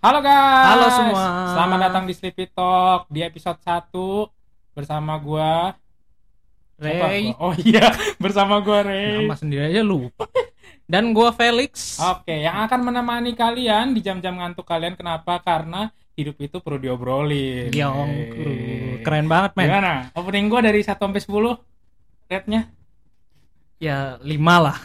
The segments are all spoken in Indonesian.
Halo guys. Halo semua. Selamat datang di Sleepy Talk di episode 1 bersama gua Ray, gua? Oh iya, bersama gua Ray. nama sendiri aja lupa. Dan gua Felix. Oke, yang akan menemani kalian di jam-jam ngantuk kalian kenapa? Karena hidup itu perlu diobrolin. Yong, keren banget men. Gimana? Opening gua dari 1 sampai 10 rate-nya Ya lima lah.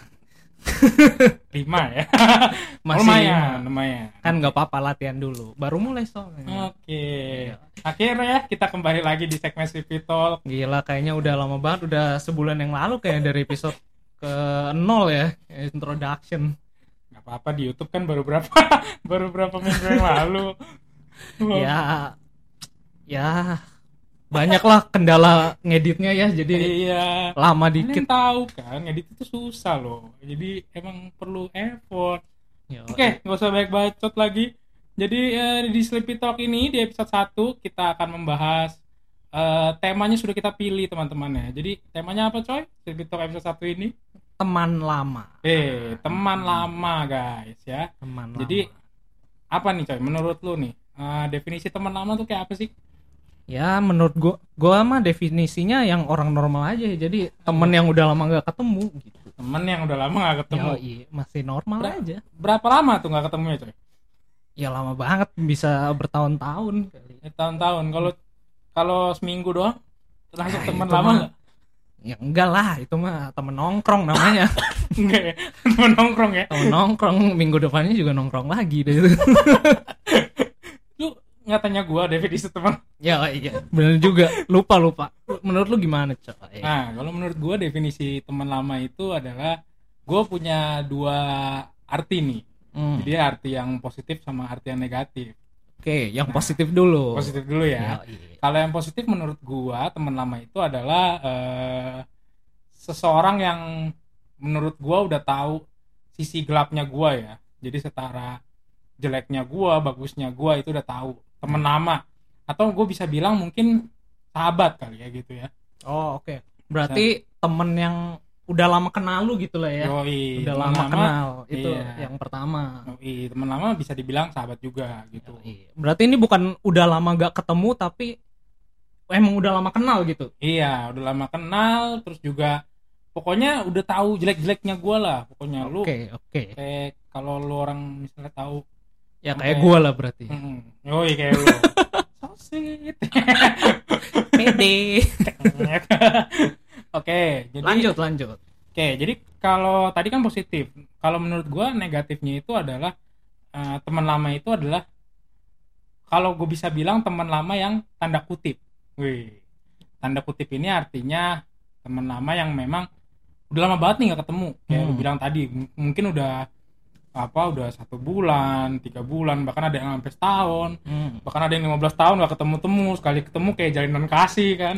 5 ya. Masih lumayan, lima. lumayan. Kan nggak apa-apa latihan dulu. Baru mulai soalnya. Oke. Akhirnya kita kembali lagi di segmen Talk. Gila kayaknya udah lama banget. Udah sebulan yang lalu kayak dari episode ke nol ya. Introduction. Gak apa-apa di YouTube kan baru berapa baru berapa minggu yang lalu. Ya, ya banyak lah kendala ngeditnya ya. Jadi Iya. lama Kalian dikit. tahu kan, edit itu susah loh. Jadi emang perlu effort. Oke, nggak usah banyak bacot lagi. Jadi eh, di Sleepy Talk ini di episode 1 kita akan membahas eh, temanya sudah kita pilih teman-teman ya. Jadi temanya apa coy? Sleepy Talk episode 1 ini? teman lama. Eh, teman lama guys ya. Teman Jadi lama. apa nih coy menurut lu nih? eh, definisi teman lama tuh kayak apa sih? Ya menurut gua gua mah definisinya yang orang normal aja ya. Jadi temen yang udah lama nggak ketemu gitu. Temen yang udah lama gak ketemu. Ya, iya, masih normal Ber- aja. Berapa lama tuh gak ketemu ya coy? Ya lama banget bisa bertahun-tahun kali. Ya, tahun-tahun. Kalau kalau seminggu doang langsung Ya, teman itu lama nggak? Ya enggak lah, itu mah temen nongkrong namanya. Enggak ya? Temen nongkrong ya? temen nongkrong minggu depannya juga nongkrong lagi deh. Nggak tanya gua definisi teman. ya iya, bener juga. Lupa lupa. Menurut lu gimana, coy? Nah, kalau menurut gua definisi teman lama itu adalah gua punya dua arti nih. Hmm, Jadi arti yang positif sama arti yang negatif. Oke, yang Nah, positif dulu. Positif dulu ya. iya. Kalau yang positif menurut gua teman lama itu adalah eh, seseorang yang menurut gua udah tahu sisi gelapnya gua ya. Jadi setara jeleknya gua, bagusnya gua itu udah tahu. Teman lama atau gue bisa bilang mungkin sahabat kali ya gitu ya. Oh, oke. Berarti temen yang udah lama kenal lu gitu lah ya. Yoi, udah teman lama kenal itu iya. yang pertama Yoi, teman lama bisa dibilang sahabat juga gitu. Iya. berarti ini bukan udah lama gak ketemu tapi emang udah lama kenal gitu Iya, udah lama kenal terus juga pokoknya udah tahu jelek-jeleknya gua lah. Pokoknya lu oke oke kayak kalau lu orang misalnya tahu ya kayak gua lah berarti Mm-mm. Yoi kayak lu. so sweet. pede Oke, jadi lanjut lanjut Oke, jadi kalau tadi kan positif. Kalau menurut gua negatifnya itu adalah eh, teman lama itu adalah kalau gue bisa bilang teman lama yang tanda kutip. Wih. Tanda kutip ini artinya teman lama yang memang udah lama banget nih nggak ketemu. Kayak lu Hmm. bilang tadi, mungkin udah apa udah satu bulan, tiga bulan, bahkan ada yang sampai setahun. Hmm. bahkan ada yang 15 tahun gak ketemu temu sekali ketemu kayak jalinan kasih kan.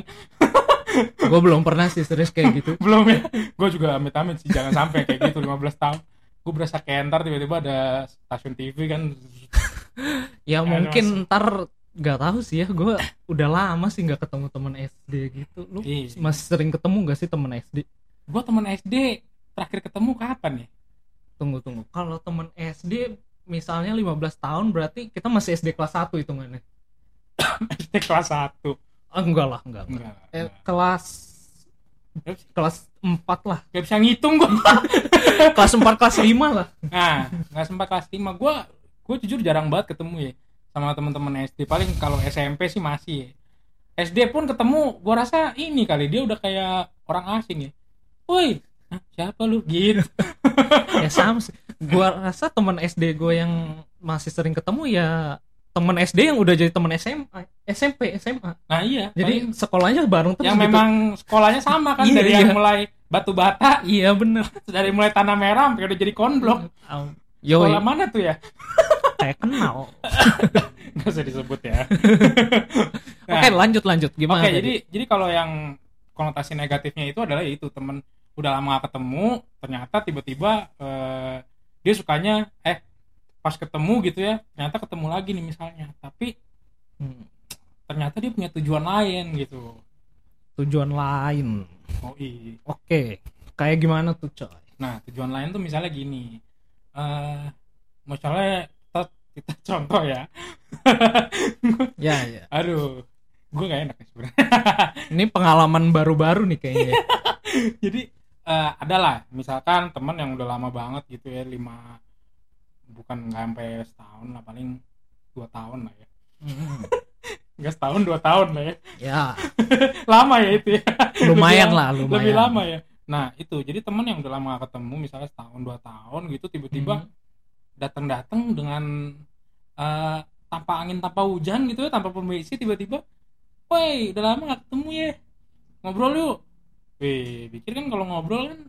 Gua belum pernah sih serius kayak gitu. Belum ya? Gue juga amit amit sih jangan sampai kayak gitu 15 tahun. Gue berasa kayak ntar tiba-tiba ada stasiun TV kan. Ya Aduh, mungkin ntar gak tahu sih ya gua udah lama sih nggak ketemu temen SD gitu. Lu Iya. masih sering ketemu gak sih temen SD gue temen SD terakhir ketemu kapan ya tunggu tunggu. Kalau temen SD misalnya 15 tahun berarti kita masih SD kelas 1 hitungannya? SD kelas 1 Ah, enggak lah enggak, enggak. enggak, Eh, enggak. kelas kelas 4 lah. Gak bisa ngitung gue kelas 4 kelas 5 lah. Nah nggak sempat kelas 5 gue gue jujur jarang banget ketemu ya sama teman-teman SD paling kalau SMP sih masih ya. SD pun ketemu gue rasa ini kali. Dia udah kayak orang asing ya. Woi Hah, siapa lu? Gitu. Ya sama sih. Gua rasa temen SD gue yang masih sering ketemu ya temen SD yang udah jadi temen SMA SMP SMA nah iya jadi sekolahnya bareng terus yang gitu. memang sekolahnya sama kan Iya, dari iya. yang mulai batu bata. Iya bener. Dari mulai tanah merah sampai udah jadi konblok. Yo sekolah mana tuh ya? Kayak kenal. Nggak usah disebut ya. Nah, oke lanjut. Lanjut Oke, gimana jadi jadi kalau yang konotasi negatifnya itu adalah ya itu temen udah lama gak ketemu, ternyata tiba-tiba eh, dia sukanya eh pas ketemu gitu ya, ternyata ketemu lagi nih misalnya, tapi Hmm, ternyata dia punya tujuan lain gitu. tujuan lain Oh iya. oke kayak gimana tuh coy Nah tujuan lain tuh misalnya gini, eh misalnya kita kita contoh ya Ya, ya. aduh gue gak enak ya sebenarnya Ini pengalaman baru-baru nih kayaknya. jadi eh, adalah misalkan teman yang udah lama banget gitu ya lima bukan nggak sampai setahun lah paling dua tahun lah ya Hmm. nggak setahun dua tahun lah ya Ya, lama ya itu ya lumayan Lebih- lah, lumayan. lebih lama ya nah itu jadi teman yang udah lama gak ketemu misalnya setahun dua tahun gitu tiba-tiba Hmm. datang-datang dengan eh, tanpa angin tanpa hujan gitu ya tanpa permisi tiba-tiba woi udah lama gak ketemu ya ngobrol yuk Wih, pikir kan kalau ngobrol kan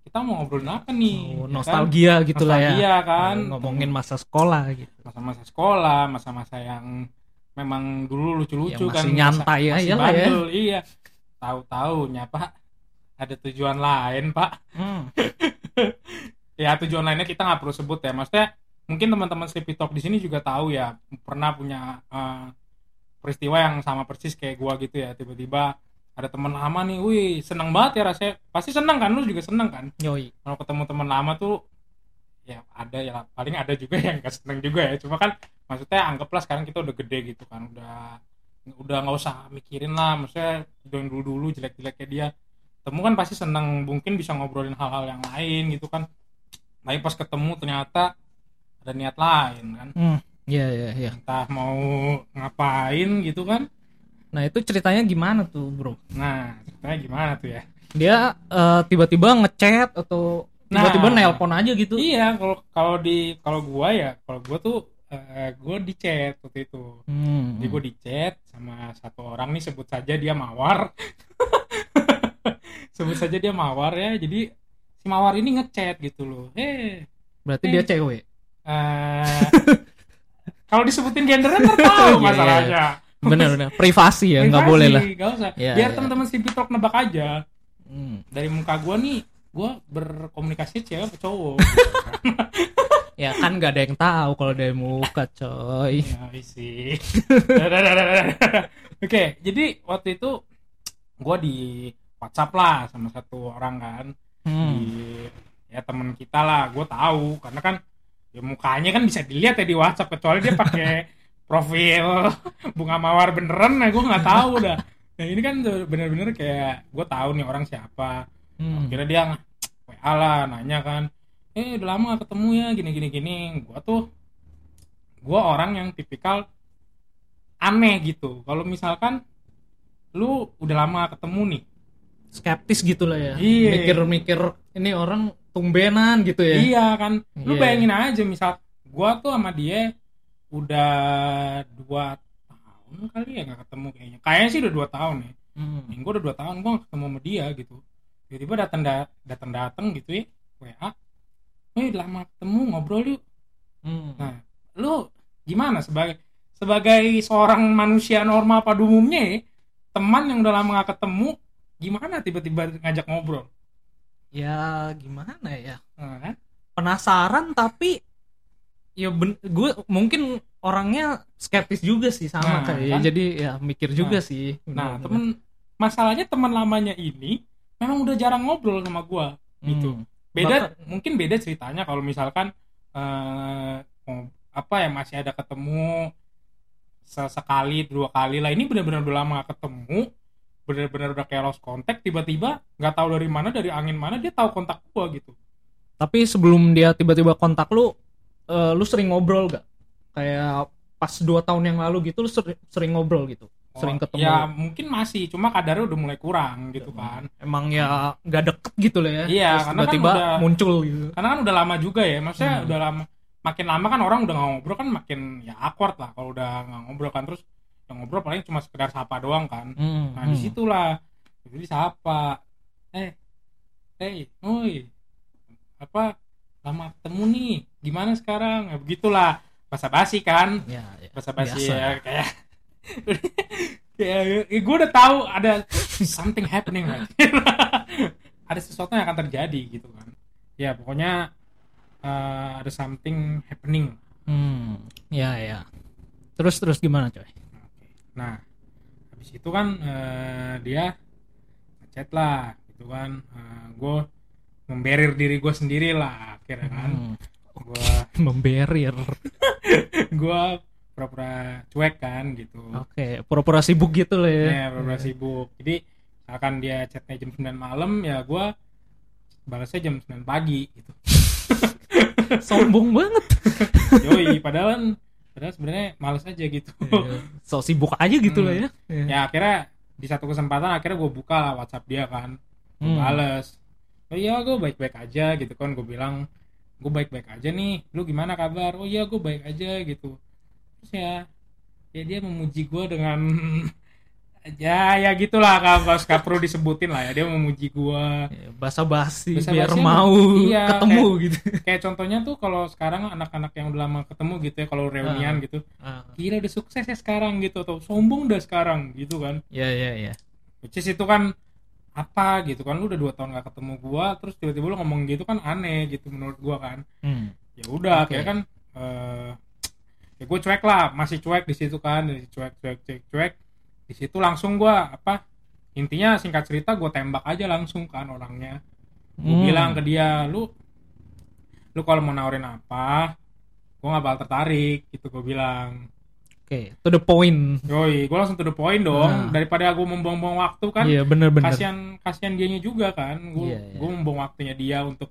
kita mau ngobrolin apa nih Oh, ya kan? nostalgia gitu lah ya. Nostalgia kan Ngomongin masa sekolah gitu. masa-masa sekolah masa-masa yang memang dulu lucu-lucu Ya, masih kan nyantai masa- ya, masih ya. bandel, iya tahu-tahu pak ada tujuan lain pak Hmm. ya tujuan lainnya kita nggak perlu sebut ya maksudnya mungkin teman-teman Sleepy Talk di sini juga tahu ya pernah punya eh, peristiwa yang sama persis kayak gua gitu ya tiba-tiba ada teman lama nih wih seneng banget ya rasanya. Pasti seneng kan lu juga seneng kan? Yoi. kalau ketemu teman lama tuh ya ada ya paling ada juga yang gak seneng juga ya. Cuma kan maksudnya anggaplah sekarang kita udah gede gitu kan udah udah nggak usah mikirin lah. Maksudnya udah dulu dulu jelek jeleknya dia. Temu kan pasti seneng mungkin bisa ngobrolin hal-hal yang lain gitu kan. Tapi pas ketemu ternyata ada niat lain kan. Hmm. Ya, ya, ya. entah mau ngapain gitu kan Nah, itu ceritanya gimana tuh, Bro? nah ceritanya gimana tuh ya Dia eh, tiba-tiba ngechat atau tiba-tiba Nah. nelpon aja gitu. iya kalau kalau di kalau gua ya kalau gua tuh eh, gua di chat waktu itu Hmm. Jadi gue di chat sama satu orang nih sebut saja dia mawar. sebut saja dia mawar ya. Jadi si mawar ini ngechat gitu loh. Eh, Berarti Eh. dia cewek. eh, kalau disebutin gendernya ntar tahu Iya, iya, masalahnya. Bener bener. Privasi ya, nggak boleh lah. nggak usah. Iya, Biar iya. teman-teman si Pitok nebak aja. Hmm. Dari muka gue nih, gue berkomunikasi cewek apa cowok. Ya kan nggak ada yang tahu kalau dari muka, coy. ya isi. Oke, jadi waktu itu gue di WhatsApp lah sama satu orang kan. Hmm. di ya temen kita lah gue tahu karena kan ya mukanya kan bisa dilihat ya di WhatsApp kecuali dia pakai profil bunga mawar beneran nah gue nggak tahu dah nah ini kan bener-bener kayak gue tahu nih orang siapa Hmm. kira dia WA lah nanya kan eh udah lama gak ketemu ya gini gini gini gue tuh gue orang yang tipikal aneh gitu kalau misalkan lu udah lama gak ketemu nih Skeptis gitu lah ya. Iya. Mikir-mikir ini orang tumbenan gitu ya. Iya kan, lu Iya. bayangin aja misal gua tuh sama dia udah dua tahun kali ya nggak ketemu kayaknya. Kayaknya sih udah dua tahun ya. Hmm. Yang gua udah dua tahun gua nggak ketemu sama dia gitu. Tiba-tiba datang datang datang gitu ya, WA. Udah lama ketemu ngobrol yuk. Hmm. Nah, lu gimana sebagai sebagai seorang manusia normal pada umumnya ya, teman yang udah lama gak ketemu gimana tiba-tiba ngajak ngobrol? Ya gimana ya? Nah, kan? Penasaran tapi ya ben- gue mungkin orangnya skeptis juga sih sama Nah, kayak ya. kan? jadi ya mikir juga sih Nah, temen masalahnya teman lamanya ini memang udah jarang ngobrol sama gua gitu. Hmm. Beda Bahkan- mungkin beda ceritanya kalau misalkan eh oh, apa ya masih ada ketemu sesekali dua kali lah ini benar-benar udah lama gak ketemu benar-benar udah kayak lost contact tiba-tiba nggak tahu dari mana dari angin mana dia tahu kontak gua gitu tapi sebelum dia tiba-tiba kontak lu eh, lu sering ngobrol gak kayak pas dua tahun yang lalu gitu lu sering, sering ngobrol gitu? Sering Oh, ketemu? ya mungkin masih. Cuma kadarnya udah mulai kurang gitu kan. Emang ya nggak deket gitu lah ya. Iya, Terus karena kan tiba-tiba udah- muncul gitu. Karena kan udah lama juga ya maksudnya Hmm. udah lama makin lama kan orang udah nggak ngobrol kan makin ya awkward lah kalau udah nggak ngobrol kan. Terus yang ngobrol paling cuma sekedar sapa doang kan. Hmm, nah hmm. di situlah. Jadi sapa eh hey oi apa lama ketemu nih. Gimana sekarang? Ya, begitulah. Basa basi kan? Ya, ya. basa basi ya kayak kayak ya, gue udah tahu ada something happening right? ada sesuatu yang akan terjadi gitu kan. Ya pokoknya eh, ada something happening. Hmm, ya ya. Terus terus gimana coy? Nah habis itu kan eh, dia ngechat lah gitu kan. Gue memberir diri gue sendiri lah akhirnya kan Hmm. gue memberir gue pura-pura cuek kan gitu Oke, pura-pura sibuk gitu lah ya. ya pura-pura sibuk jadi akan dia chatnya jam 9 malam ya gue balasnya jam 9 pagi gitu Sombong banget. yoi padahal kan padahal sebenarnya males aja gitu Iya. so sibuk aja gitu Hmm. lah ya. Iya. ya akhirnya di satu kesempatan akhirnya gue buka lah WhatsApp dia kan gue Hmm. bales oh iya gue baik-baik aja gitu kan. Gue bilang gue baik-baik aja nih. Lu gimana kabar? Oh iya gue baik aja gitu. Terus ya ya dia memuji gue dengan ya ya gitulah gak, gak perlu disebutin lah ya. Dia memuji gue Iya, Basa-basi Basa-basi biar mau Iya, ketemu gitu. kayak contohnya tuh kalau sekarang anak-anak yang udah lama ketemu gitu ya kalau reunian Ah. gitu Ah, gila udah sukses ya sekarang gitu atau sombong udah sekarang gitu kan. Iya, iya, iya. which is itu kan apa gitu kan lu udah dua tahun gak ketemu gua terus tiba-tiba lu ngomong gitu kan aneh gitu menurut gua kan Hmm. ya udah Oke. akhirnya kan eh ya gue cuek lah masih cuek di situ kan dari cuek cuek cuek cuek di situ langsung gua apa intinya singkat cerita gue tembak aja langsung kan orangnya gue Hmm. bilang ke dia lu lu kalau mau nawarin apa gue nggak bakal tertarik gitu gue bilang Oke, to the point. yoi gue langsung to the point dong Nah. daripada gue membuang-buang waktu kan Iya, bener-bener. kasihan kasihan dianya juga kan gue iya. gue membuang waktunya dia untuk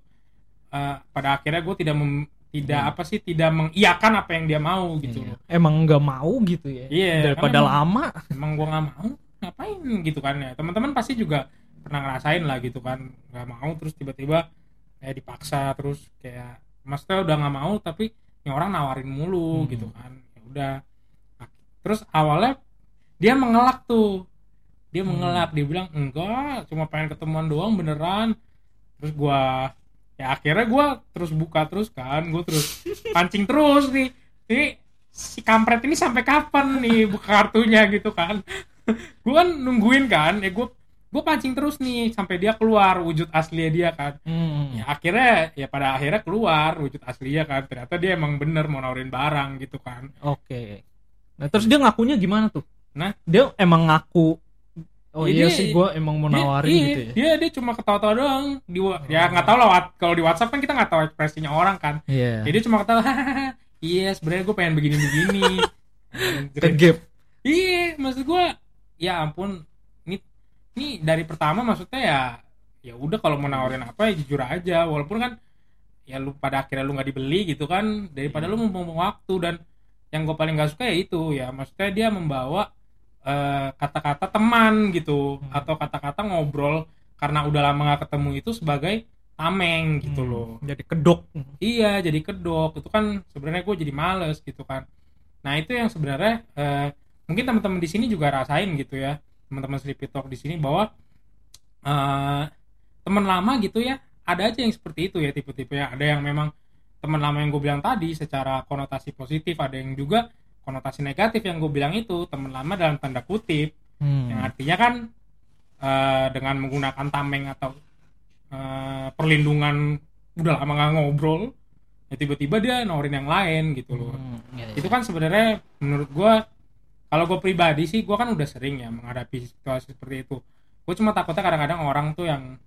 eh, pada akhirnya gue tidak mem- tidak Hmm. apa sih tidak mengiyakan apa yang dia mau gitu Iya. loh Emang nggak mau gitu ya. Iya, Daripada emang- lama. emang gue nggak mau ngapain gitu kan ya teman-teman pasti juga pernah ngerasain lah gitu kan nggak mau terus tiba-tiba kayak dipaksa terus kayak maksudnya udah nggak mau tapi yang orang nawarin mulu Hmm. gitu kan ya udah terus awalnya dia mengelak tuh. Dia Hmm. mengelak dia bilang enggak cuma pengen ketemuan doang beneran. Terus gua ya akhirnya gua terus buka terus kan gua terus pancing terus nih. Ini si kampret ini sampai kapan nih buka kartunya gitu kan. Gua kan nungguin kan ya gua gua pancing terus nih sampai dia keluar wujud asli dia kan. Hmm. ya akhirnya ya pada akhirnya keluar wujud aslinya kan. Ternyata dia emang bener mau nawarin barang gitu kan. Oke. Nah, terus dia ngakunya gimana tuh? Nah? dia emang ngaku Oh Ya, iya dia- sih gua emang mau nawarin iya, gitu ya. dia dia cuma ketawa-tawa doang di wa- ya Oh. nggak tahu lah kalau di WhatsApp kan kita nggak tahu ekspresinya orang kan Iya. jadi dia cuma ketawa iya sebenarnya gue pengen begini-begini Kegep. iya maksud gue ya ampun ini ini dari pertama maksudnya ya ya udah kalau mau nawarin apa ya jujur aja walaupun kan ya lu pada akhirnya lu nggak dibeli gitu kan daripada lu membuang waktu dan yang gue paling gak suka ya itu ya maksudnya dia membawa eh, kata-kata teman gitu Hmm. atau kata-kata ngobrol karena udah lama nggak ketemu itu sebagai tameng gitu Hmm. loh Jadi kedok. iya jadi kedok itu kan sebenarnya gue jadi males gitu kan nah itu yang sebenarnya eh, mungkin teman-teman di sini juga rasain gitu ya teman-teman Sleepy Talk di sini bahwa eh, teman lama gitu ya ada aja yang seperti itu ya tipe-tipe ya ada yang memang teman lama yang gue bilang tadi secara konotasi positif ada yang juga konotasi negatif yang gue bilang itu teman lama dalam tanda kutip Hmm. yang artinya kan eh, dengan menggunakan tameng atau eh, perlindungan udah lama nggak ngobrol ya tiba-tiba dia nawarin yang lain gitu loh Hmm, iya, iya. itu kan sebenarnya menurut gua kalau gue pribadi sih gua kan udah sering ya menghadapi situasi seperti itu gue cuma takutnya kadang-kadang orang tuh yang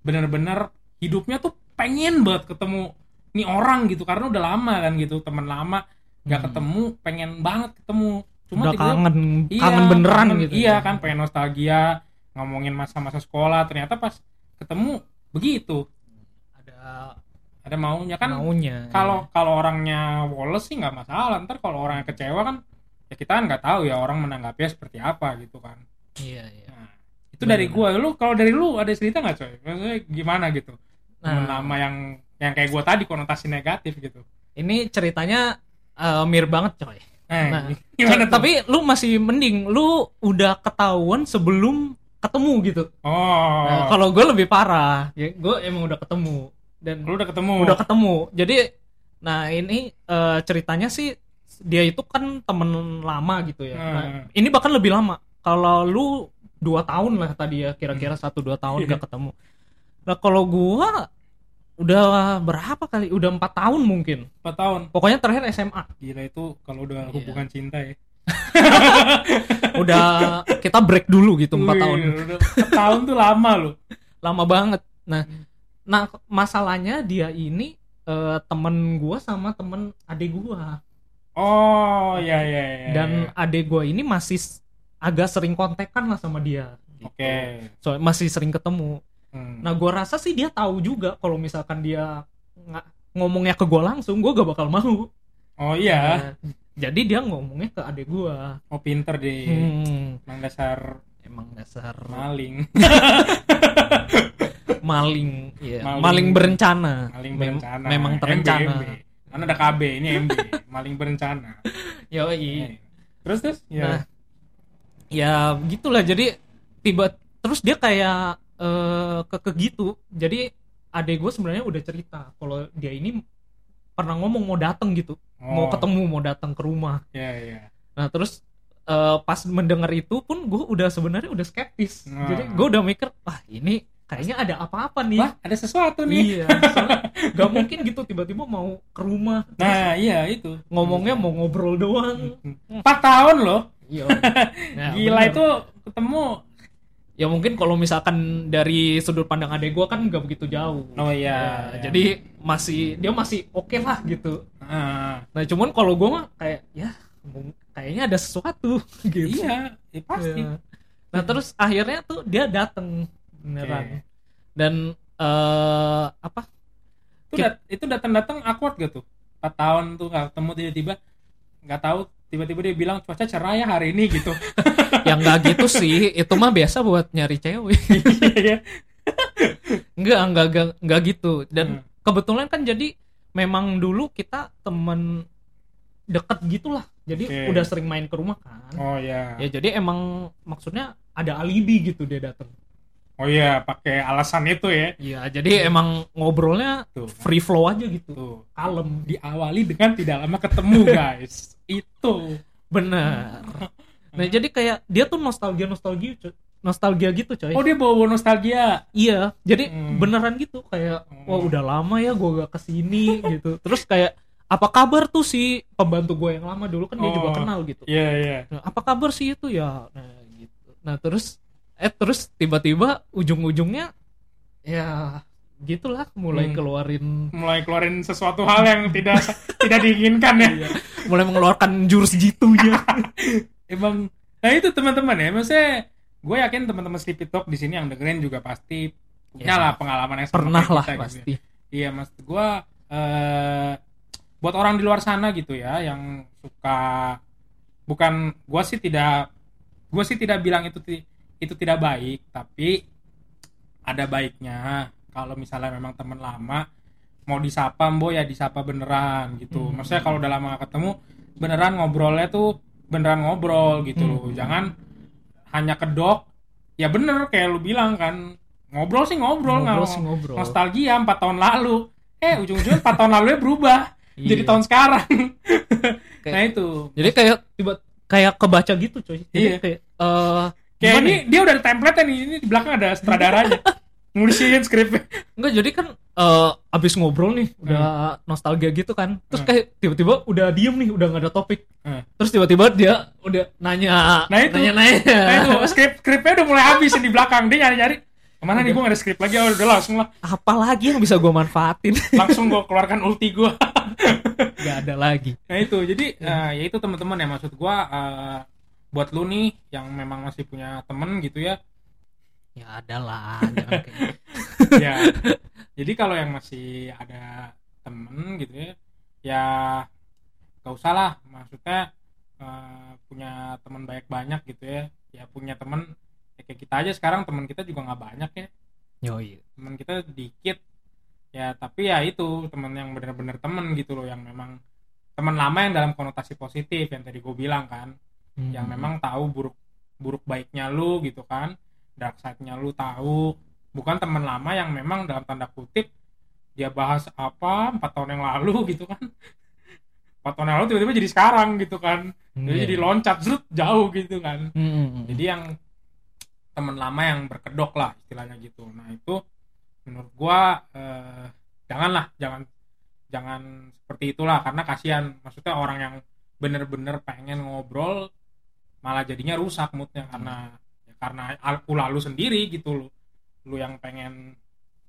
bener-bener hidupnya tuh pengen banget ketemu nih orang gitu karena udah lama kan gitu teman lama nggak Hmm. ketemu pengen banget ketemu cuma udah kangen Iya, kangen beneran kangen- gitu Iya ya. kan pengen nostalgia ngomongin masa-masa sekolah ternyata pas ketemu begitu ada ada maunya kan maunya kalau kalau orangnya woles sih nggak masalah ntar kalau orangnya kecewa kan ya kita kan nggak tahu ya orang menanggapinya seperti apa gitu kan iya iya nah, itu dari Benar. gua lu kalau dari lu ada cerita nggak coy maksudnya gimana gitu temen Nah. lama yang yang kayak gua tadi konotasi negatif gitu. Ini ceritanya eh, mirip banget coy. Eh, Nah, gimana tuh? tapi lu masih mending lu udah ketahuan sebelum ketemu gitu. Oh. Nah, kalau gue lebih parah. Ya gue emang udah ketemu. Dan lu udah ketemu? Udah ketemu. Jadi nah ini eh, ceritanya sih dia itu kan temen lama gitu ya. Nah, Hmm. ini bahkan lebih lama. Kalau lu dua tahun lah tadi ya kira-kira Hmm. satu dua tahun gak ketemu. Nah kalau gua udah berapa kali udah empat tahun mungkin 4 tahun pokoknya terakhir SMA gila itu kalau udah Iya. hubungan cinta ya udah kita break dulu gitu empat tahun empat tahun tuh lama loh lama banget nah Hmm. nah masalahnya dia ini eh, temen gua sama temen adik gua Oh, ya ya ya. dan ya. adek gue ini masih agak sering kontekan lah sama dia gitu. Oke. so masih sering ketemu Hmm. nah gue rasa sih dia tahu juga kalau misalkan dia nggak ngomongnya ke gue langsung gue gak bakal mau Oh iya. Nah, jadi dia ngomongnya ke adek gue Oh pinter deh. hmm, Emang dasar emang dasar maling. maling ya Maling. maling, berencana Maling Mem- berencana. memang MB, terencana MB. Mana ada KB, ini MB. Maling berencana. Yoi. Eh. Terus terus? Ya. Nah, ya gitulah jadi tiba terus dia kayak eh keke gitu. Jadi adek gue sebenarnya udah cerita kalau dia ini pernah ngomong mau datang gitu, mau Oh, ketemu, mau datang ke rumah. Iya iya. Nah terus eh, pas mendengar itu pun gue udah sebenarnya udah skeptis. Nah. Jadi gue udah mikir, wah ini kayaknya ada apa-apa nih. Wah ada sesuatu nih. Iya, gak mungkin gitu tiba-tiba mau ke rumah. Nah iya itu. ngomongnya mau ngobrol doang. Empat tahun loh. Iya. Nah, Gila bener. itu ketemu. Ya mungkin kalau misalkan dari sudut pandang adek gue kan nggak begitu jauh Oh iya. Ya, jadi masih dia masih oke lah gitu Ah, nah cuman kalau gue mah kayak ya kayaknya ada sesuatu gitu iya, ya pasti. Ya. nah terus akhirnya tuh dia dateng beneran Oke. dan eh apa Itu dat- itu datang-datang awkward gak tuh? 4 tahun tuh nggak ketemu tiba-tiba nggak tahu tiba-tiba dia bilang cuaca cerah ya hari ini gitu. yang nggak gitu sih itu mah biasa buat nyari cewek Iya. Enggak, enggak, enggak, enggak gitu. Dan Hmm. kebetulan kan jadi memang dulu kita temen deket gitulah. Jadi Oke. udah sering main ke rumah kan. oh iya. Ya jadi emang maksudnya ada alibi gitu dia datang. Oh iya, pakai alasan itu ya. Iya, jadi emang ngobrolnya Tuh. free flow aja gitu. Tuh. Kalem. Diawali dengan tidak lama ketemu, guys. itu. Bener. Nah, jadi kayak dia tuh nostalgia-nostalgia coy. Nostalgia gitu coy. Oh, dia bawa nostalgia. Iya, jadi Hmm. beneran gitu kayak Hmm. wah udah lama ya gue gak ke sini gitu. Terus kayak apa kabar tuh si pembantu gue yang lama dulu kan dia juga Oh. kenal gitu. Iya, iya. Nah, apa kabar sih itu ya? Nah, gitu. Nah, terus eh terus tiba-tiba ujung-ujungnya ya gitulah mulai Hmm. keluarin Mulai keluarin sesuatu hal yang tidak tidak diinginkan ya. mulai mengeluarkan jurus jitunya. Emang nah itu teman-teman ya. Maksudnya gue yakin teman-teman Sleepy Talk di sini yang dengerin juga pasti punya Ya. lah pengalaman yang Pernah lah kita gitu ya. pasti. Iya, mas gue eh buat orang di luar sana gitu ya yang suka bukan gue sih tidak gue sih tidak bilang itu itu tidak baik tapi ada baiknya kalau misalnya memang teman lama mau disapa mbo ya disapa beneran gitu Hmm. maksudnya kalau udah lama ketemu beneran ngobrolnya tuh beneran ngobrol gitu Hmm. loh jangan hanya kedok ya bener kayak lu bilang kan ngobrol sih ngobrol, Ngobrol sih ngobrol. nostalgia 4 tahun lalu eh ujung-ujungnya 4 tahun lalu berubah jadi Iya. tahun sekarang Kayak- nah itu Jadi kayak tiba kayak kebaca gitu coy. Jadi Iya. kayak eh kayak ini ya? dia udah ada template nih ini di belakang ada sutradaranya nulisin skripnya Enggak jadi kan eh abis ngobrol nih udah nostalgia gitu kan. Terus Hmm. kayak tiba-tiba udah diem nih udah nggak ada topik. Hmm. Terus tiba-tiba dia udah nanya Nah, itu. nanya nanya. nah itu skrip skripnya udah mulai habis di belakang dia nyari-nyari ke mana nih gue gak ada skrip lagi oh, udah langsung lah Apalagi yang bisa gue manfaatin? langsung gue keluarkan ulti gue Gak ada lagi. nah itu jadi eh, ya itu teman-teman ya maksud gue eh, buat lu nih yang memang masih punya temen gitu ya Ya ada lah. jangan kayak- ya jadi kalau yang masih ada temen gitu ya ya gak usah lah maksudnya eh, punya teman baik banyak gitu ya ya punya temen ya kayak kita aja sekarang teman kita juga nggak banyak ya Yoi. teman kita dikit ya tapi ya itu teman yang benar-benar temen gitu loh yang memang teman lama yang dalam konotasi positif yang tadi gue bilang kan Hmm. yang memang tahu buruk buruk baiknya lu gitu kan dark side-nya lu tahu. Bukan teman lama yang memang dalam tanda kutip dia bahas apa empat tahun yang lalu gitu kan. Empat tahun yang lalu tiba-tiba jadi sekarang gitu kan. Jadi Iya. jadi loncat zrut, jauh gitu kan. Hmm, hmm, hmm. jadi yang teman lama yang berkedok lah istilahnya gitu. Nah itu menurut gua eh, janganlah jangan jangan seperti itulah. Karena kasihan maksudnya orang yang bener-bener pengen ngobrol malah jadinya rusak moodnya. Karena ya karena al- ulah lu sendiri gitu lu lu yang pengen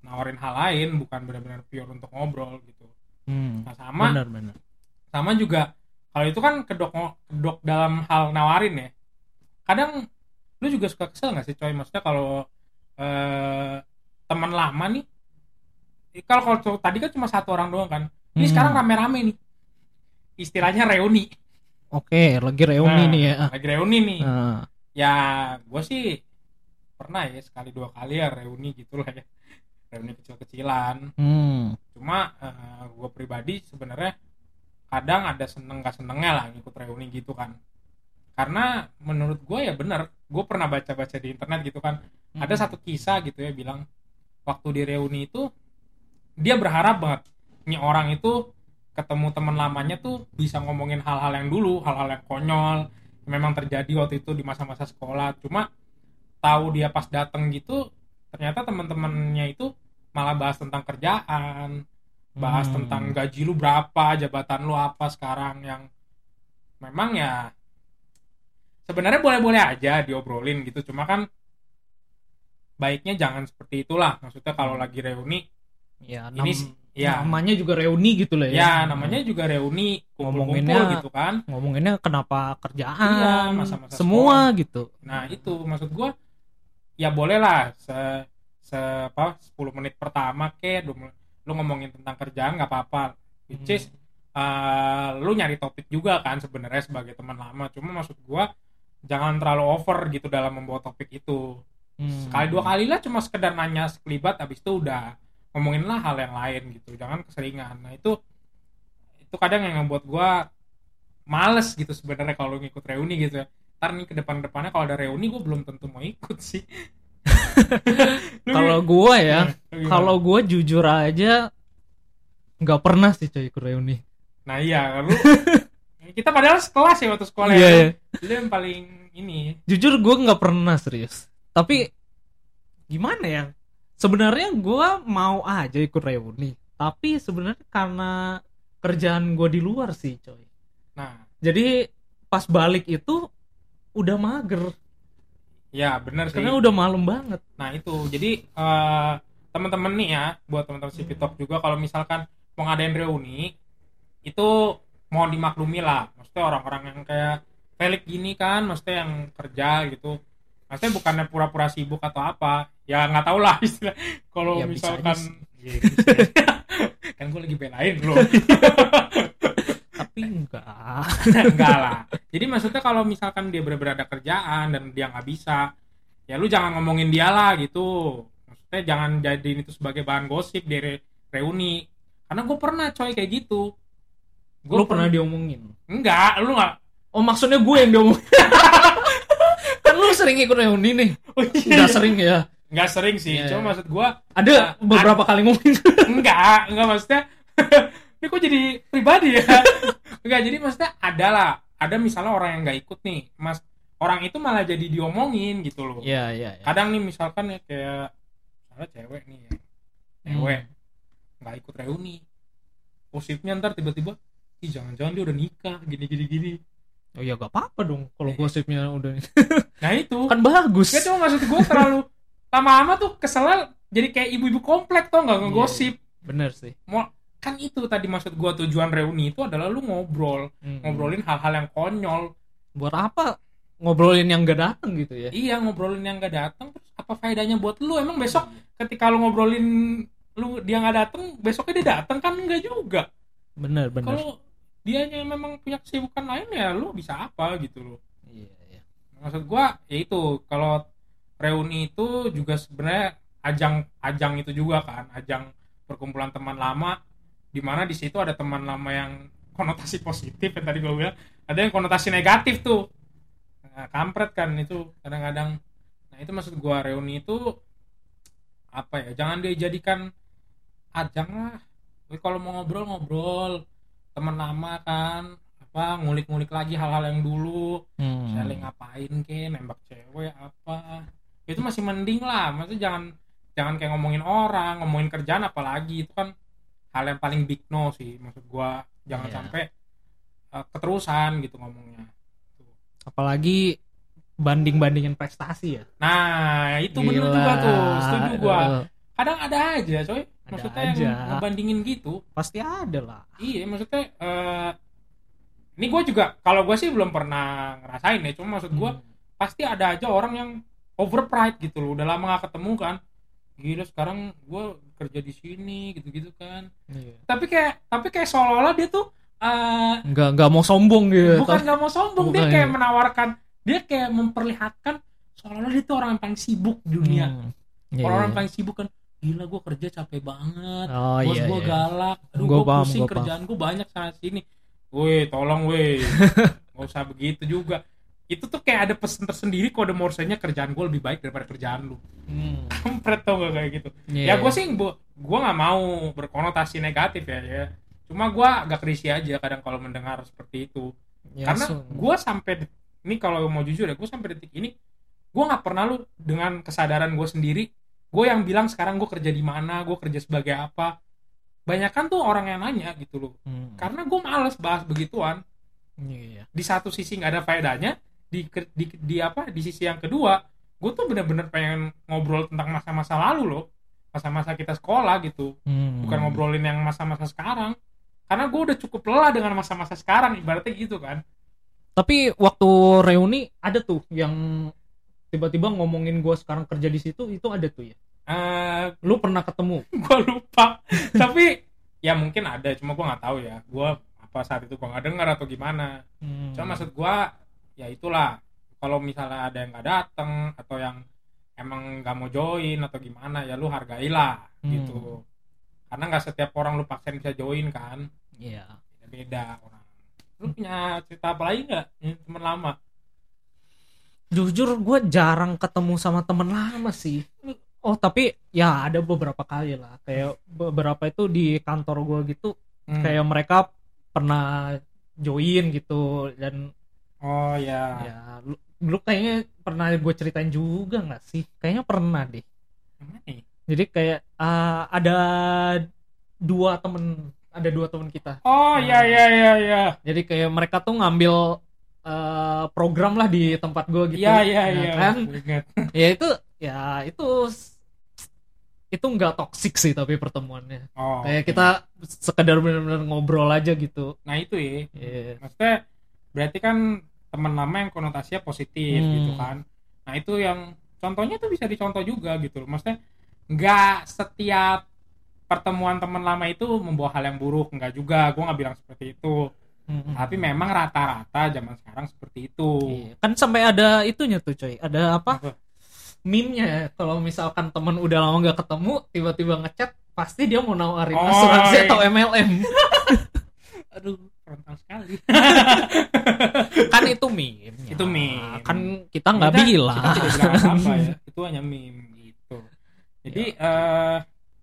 nawarin hal lain bukan benar-benar pure untuk ngobrol gitu Hmm. nah sama Benar benar. sama juga kalau itu kan kedok kedok dalam hal nawarin ya kadang lu juga suka kesel nggak sih coy maksudnya kalau eh, teman lama nih kalau kalau tadi kan cuma satu orang doang kan ini Hmm. sekarang rame-rame nih istilahnya reuni Oke, lagi reuni Nah, nih ya. lagi reuni nih Nah, ya gue sih pernah ya sekali dua kali ya reuni gitu lah ya. Reuni kecil-kecilan. Hmm, cuma gue pribadi sebenarnya kadang ada seneng gak senengnya lah ngikut reuni gitu kan. Karena menurut gue ya bener gue pernah baca-baca di internet gitu kan. Ada Hmm. satu kisah gitu ya bilang waktu di reuni itu dia berharap banget nih orang itu ketemu teman lamanya tuh bisa ngomongin hal-hal yang dulu hal-hal yang konyol memang terjadi waktu itu di masa-masa sekolah cuma tahu dia pas dateng gitu ternyata teman-temannya itu malah bahas tentang kerjaan bahas Hmm. tentang gaji lu berapa jabatan lu apa sekarang yang memang ya sebenarnya boleh-boleh aja diobrolin gitu cuma kan baiknya jangan seperti itulah maksudnya kalau Hmm. lagi reuni ya, ini ya namanya juga reuni gitu lah ya. ya namanya juga reuni Ngomonginnya- gitu kan ngomonginnya kenapa Iya, kerjaan, masa-masa semua gitu. nah itu maksud gua ya boleh lah se se apa 10 menit pertama ke lu ngomongin tentang kerjaan nggak apa-apa which Hmm. is uh, lu nyari topik juga kan sebenarnya sebagai teman lama cuma maksud gua jangan terlalu over gitu dalam membawa topik itu Hmm. sekali dua kali lah cuma sekedar nanya sekelibat habis itu udah ngomongin lah hal yang lain gitu jangan keseringan nah itu itu kadang yang membuat gua males gitu sebenarnya kalau ngikut reuni gitu ya ntar nih ke depan depannya kalau ada reuni gue belum tentu mau ikut sih Kalau gua ya, kalau gua jujur aja nggak pernah sih coy ikut reuni. nah iya lu kita padahal sekelas ya waktu sekolah Iya, ya iya. lu yang paling ini Jujur gua nggak pernah serius. Tapi gimana ya? Sebenarnya gua mau aja ikut reuni, tapi sebenarnya karena kerjaan gua di luar sih coy. nah Jadi pas balik itu udah mager ya bener sih karena udah malam banget. Nah itu jadi eh, teman-teman nih ya buat teman-teman si Talk juga kalau misalkan mau ngadain reuni itu mohon dimaklumi lah. Maksudnya orang-orang yang kayak Felix gini kan, maksudnya yang kerja gitu. Maksudnya bukannya pura-pura sibuk atau apa. Ya nggak tahu lah istilah. Kalau Ya, misalkan bisa. kan gue lagi belain loh. Tapi enggak. enggak lah. Jadi maksudnya kalau misalkan dia benar-benar ada kerjaan dan dia nggak bisa, ya lu jangan ngomongin dia lah gitu. Maksudnya jangan jadiin itu sebagai bahan gosip di re- reuni. Karena gue pernah coy kayak gitu. Gue Lu pernah diomongin? Enggak, lu nggak. Oh maksudnya gue yang diomongin? Lu sering ikut reuni nih? Oh, Enggak sering ya? Nggak sering sih. Iya, Cuma iya. maksud gue Ada Nah, beberapa kali ngomongin. enggak, enggak maksudnya. ini kok jadi pribadi ya? enggak, jadi maksudnya ada lah. Ada misalnya orang yang nggak ikut nih, mas. Orang itu malah jadi diomongin gitu loh. Iya iya. iya. kadang nih misalkan ya kayak misalnya cewek nih ya cewek Hmm. nggak ikut reuni gosipnya ntar tiba-tiba ih jangan-jangan dia udah nikah gini gini gini Oh ya gak apa-apa dong kalau Iya. gosipnya udah nah itu kan bagus. Gak cuma maksud gue terlalu lama-lama tuh keselnya jadi kayak ibu-ibu komplek tau Iya, nggak ngegosip Bener sih. mau kan itu tadi maksud gue tujuan reuni itu adalah lu ngobrol Hmm. ngobrolin hal-hal yang konyol Buat apa ngobrolin yang gak datang gitu ya? iya ngobrolin yang gak datang terus apa faedahnya buat lu emang besok ketika lu ngobrolin lu dia nggak datang besoknya dia datang kan enggak juga Bener bener. kalau dianya memang punya kesibukan lain ya lu bisa apa gitu loh. Iya iya. maksud gua ya itu kalau reuni itu juga sebenarnya ajang ajang itu juga kan ajang perkumpulan teman lama di mana di situ ada teman lama yang konotasi positif yang tadi gua bilang ada yang konotasi negatif tuh. Nah, kampret kan itu kadang-kadang. Nah itu maksud gua reuni itu apa ya jangan dijadikan ajang lah. Kalau mau ngobrol ngobrol teman lama kan apa ngulik-ngulik lagi hal-hal yang dulu Hmm. saling ngapain ke nembak cewek apa itu masih mending lah maksudnya jangan jangan kayak ngomongin orang ngomongin kerjaan apalagi itu kan hal yang paling big no sih maksud gua jangan Iya. sampai uh, keterusan gitu ngomongnya Apalagi banding-bandingin prestasi ya. nah itu bener Gila. juga tuh setuju gua kadang ada aja coy Ada maksudnya aja. yang ngebandingin gitu pasti ada lah. iya maksudnya eh ini gue juga kalau gue sih belum pernah ngerasain ya cuma maksud gue Hmm. pasti ada aja orang yang over pride gitu loh udah lama gak ketemu kan gila sekarang gue kerja di sini gitu-gitu kan Iya. tapi kayak tapi kayak seolah-olah dia tuh eh, nggak nggak mau sombong gitu bukan nggak mau sombong dia Bukan, kayak iya. menawarkan dia kayak memperlihatkan seolah-olah dia tuh orang yang paling sibuk di dunia Hmm. Iya, orang-orang iya. paling sibuk kan gila gue kerja capek banget. Oh bos iya, gue iya. galak. Aduh Gua gue pusing gua kerjaan gue banyak sana sini. Woi tolong woi nggak usah begitu juga. Itu tuh kayak ada pesan tersendiri kode morsenya kerjaan gue lebih baik daripada kerjaan lu. Hmm. kampret tau gak kayak gitu. Iya. ya gue sih gue gue nggak mau berkonotasi negatif ya ya. Cuma gue agak risih aja kadang kalau mendengar seperti itu. Ya, karena so- gue sampai ini kalau mau jujur ya gue sampai detik ini gue nggak pernah lu dengan kesadaran gue sendiri gue yang bilang sekarang gue kerja di mana gue kerja sebagai apa. Banyak kan tuh orang yang nanya gitu loh. Hmm. karena gue males bahas begituan. Iya. di satu sisi nggak ada faedahnya di, di di apa di sisi yang kedua gue tuh bener-bener pengen ngobrol tentang masa-masa lalu loh. Masa-masa kita sekolah gitu. Hmm. bukan ngobrolin yang masa-masa sekarang. Karena gue udah cukup lelah dengan masa-masa sekarang ibaratnya gitu kan. Tapi waktu reuni ada tuh yang tiba-tiba ngomongin gue sekarang kerja di situ itu ada tuh ya. eh Lu pernah ketemu? gue lupa tapi ya mungkin ada cuma gue nggak tahu ya gue apa saat itu gue nggak dengar atau gimana Hmm. cuma maksud gue ya itulah kalau misalnya ada yang nggak datang atau yang emang nggak mau join atau gimana ya lu hargailah Hmm. gitu karena nggak setiap orang lu paksain bisa join kan Iya. beda beda orang lu punya cerita apa lagi nggak teman lama Jujur gue jarang ketemu sama temen lama sih. Oh tapi ya ada beberapa kali lah. Kayak beberapa itu di kantor gue gitu. Hmm. Kayak mereka pernah join gitu dan oh ya, ya lu, lu kayaknya pernah gue ceritain juga nggak sih? Kayaknya pernah deh. Nih? Jadi kayak ah, ada dua temen ada dua temen kita. oh ya ya ya ya Jadi kayak mereka tuh ngambil eh, program lah di tempat gue gitu. ya ya Ya ya kan? Ya itu ya itu itu nggak toksik sih tapi pertemuannya. oh Kayak oke. kita sekedar benar-benar ngobrol aja gitu. nah itu ya Iya. maksudnya berarti kan teman lama yang konotasinya positif Hmm. gitu kan nah itu yang contohnya tuh bisa dicontoh juga gitu loh maksudnya nggak setiap pertemuan teman lama itu membawa hal yang buruk nggak juga gue nggak bilang seperti itu Mm-mm. tapi memang rata-rata zaman sekarang seperti itu Iya. Kan sampai ada itunya tuh coy. Ada apa? Apa? Meme-nya ya. Kalau misalkan temen udah lama nggak ketemu, tiba-tiba ngechat, pasti dia mau nawarin Oh, asuransi iya. atau MLM. aduh frontal sekali kan itu meme. Itu meme. Kan kita nggak bilang. kita tidak bilang apa ya itu hanya meme gitu jadi eh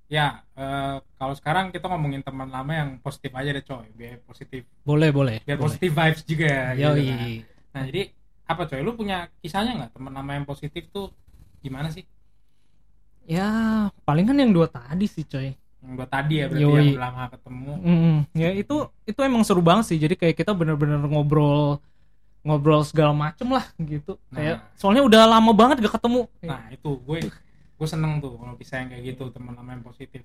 ya eh, kalau sekarang kita ngomongin teman lama yang positif aja deh coy biar positif boleh, boleh. biar boleh. positif vibes juga ya gitu kan. nah jadi apa coy lu punya kisahnya nggak teman lama yang positif tuh gimana sih Ya, palingan yang dua tadi sih coy. yang buat tadi ya berarti Yoi. yang lama ketemu Mm, ya itu itu emang seru banget sih. Jadi kayak kita bener-bener ngobrol ngobrol segala macem lah gitu. Kayak Nah. soalnya udah lama banget gak ketemu. nah itu gue gue seneng tuh kalau bisa yang kayak gitu teman lama yang positif.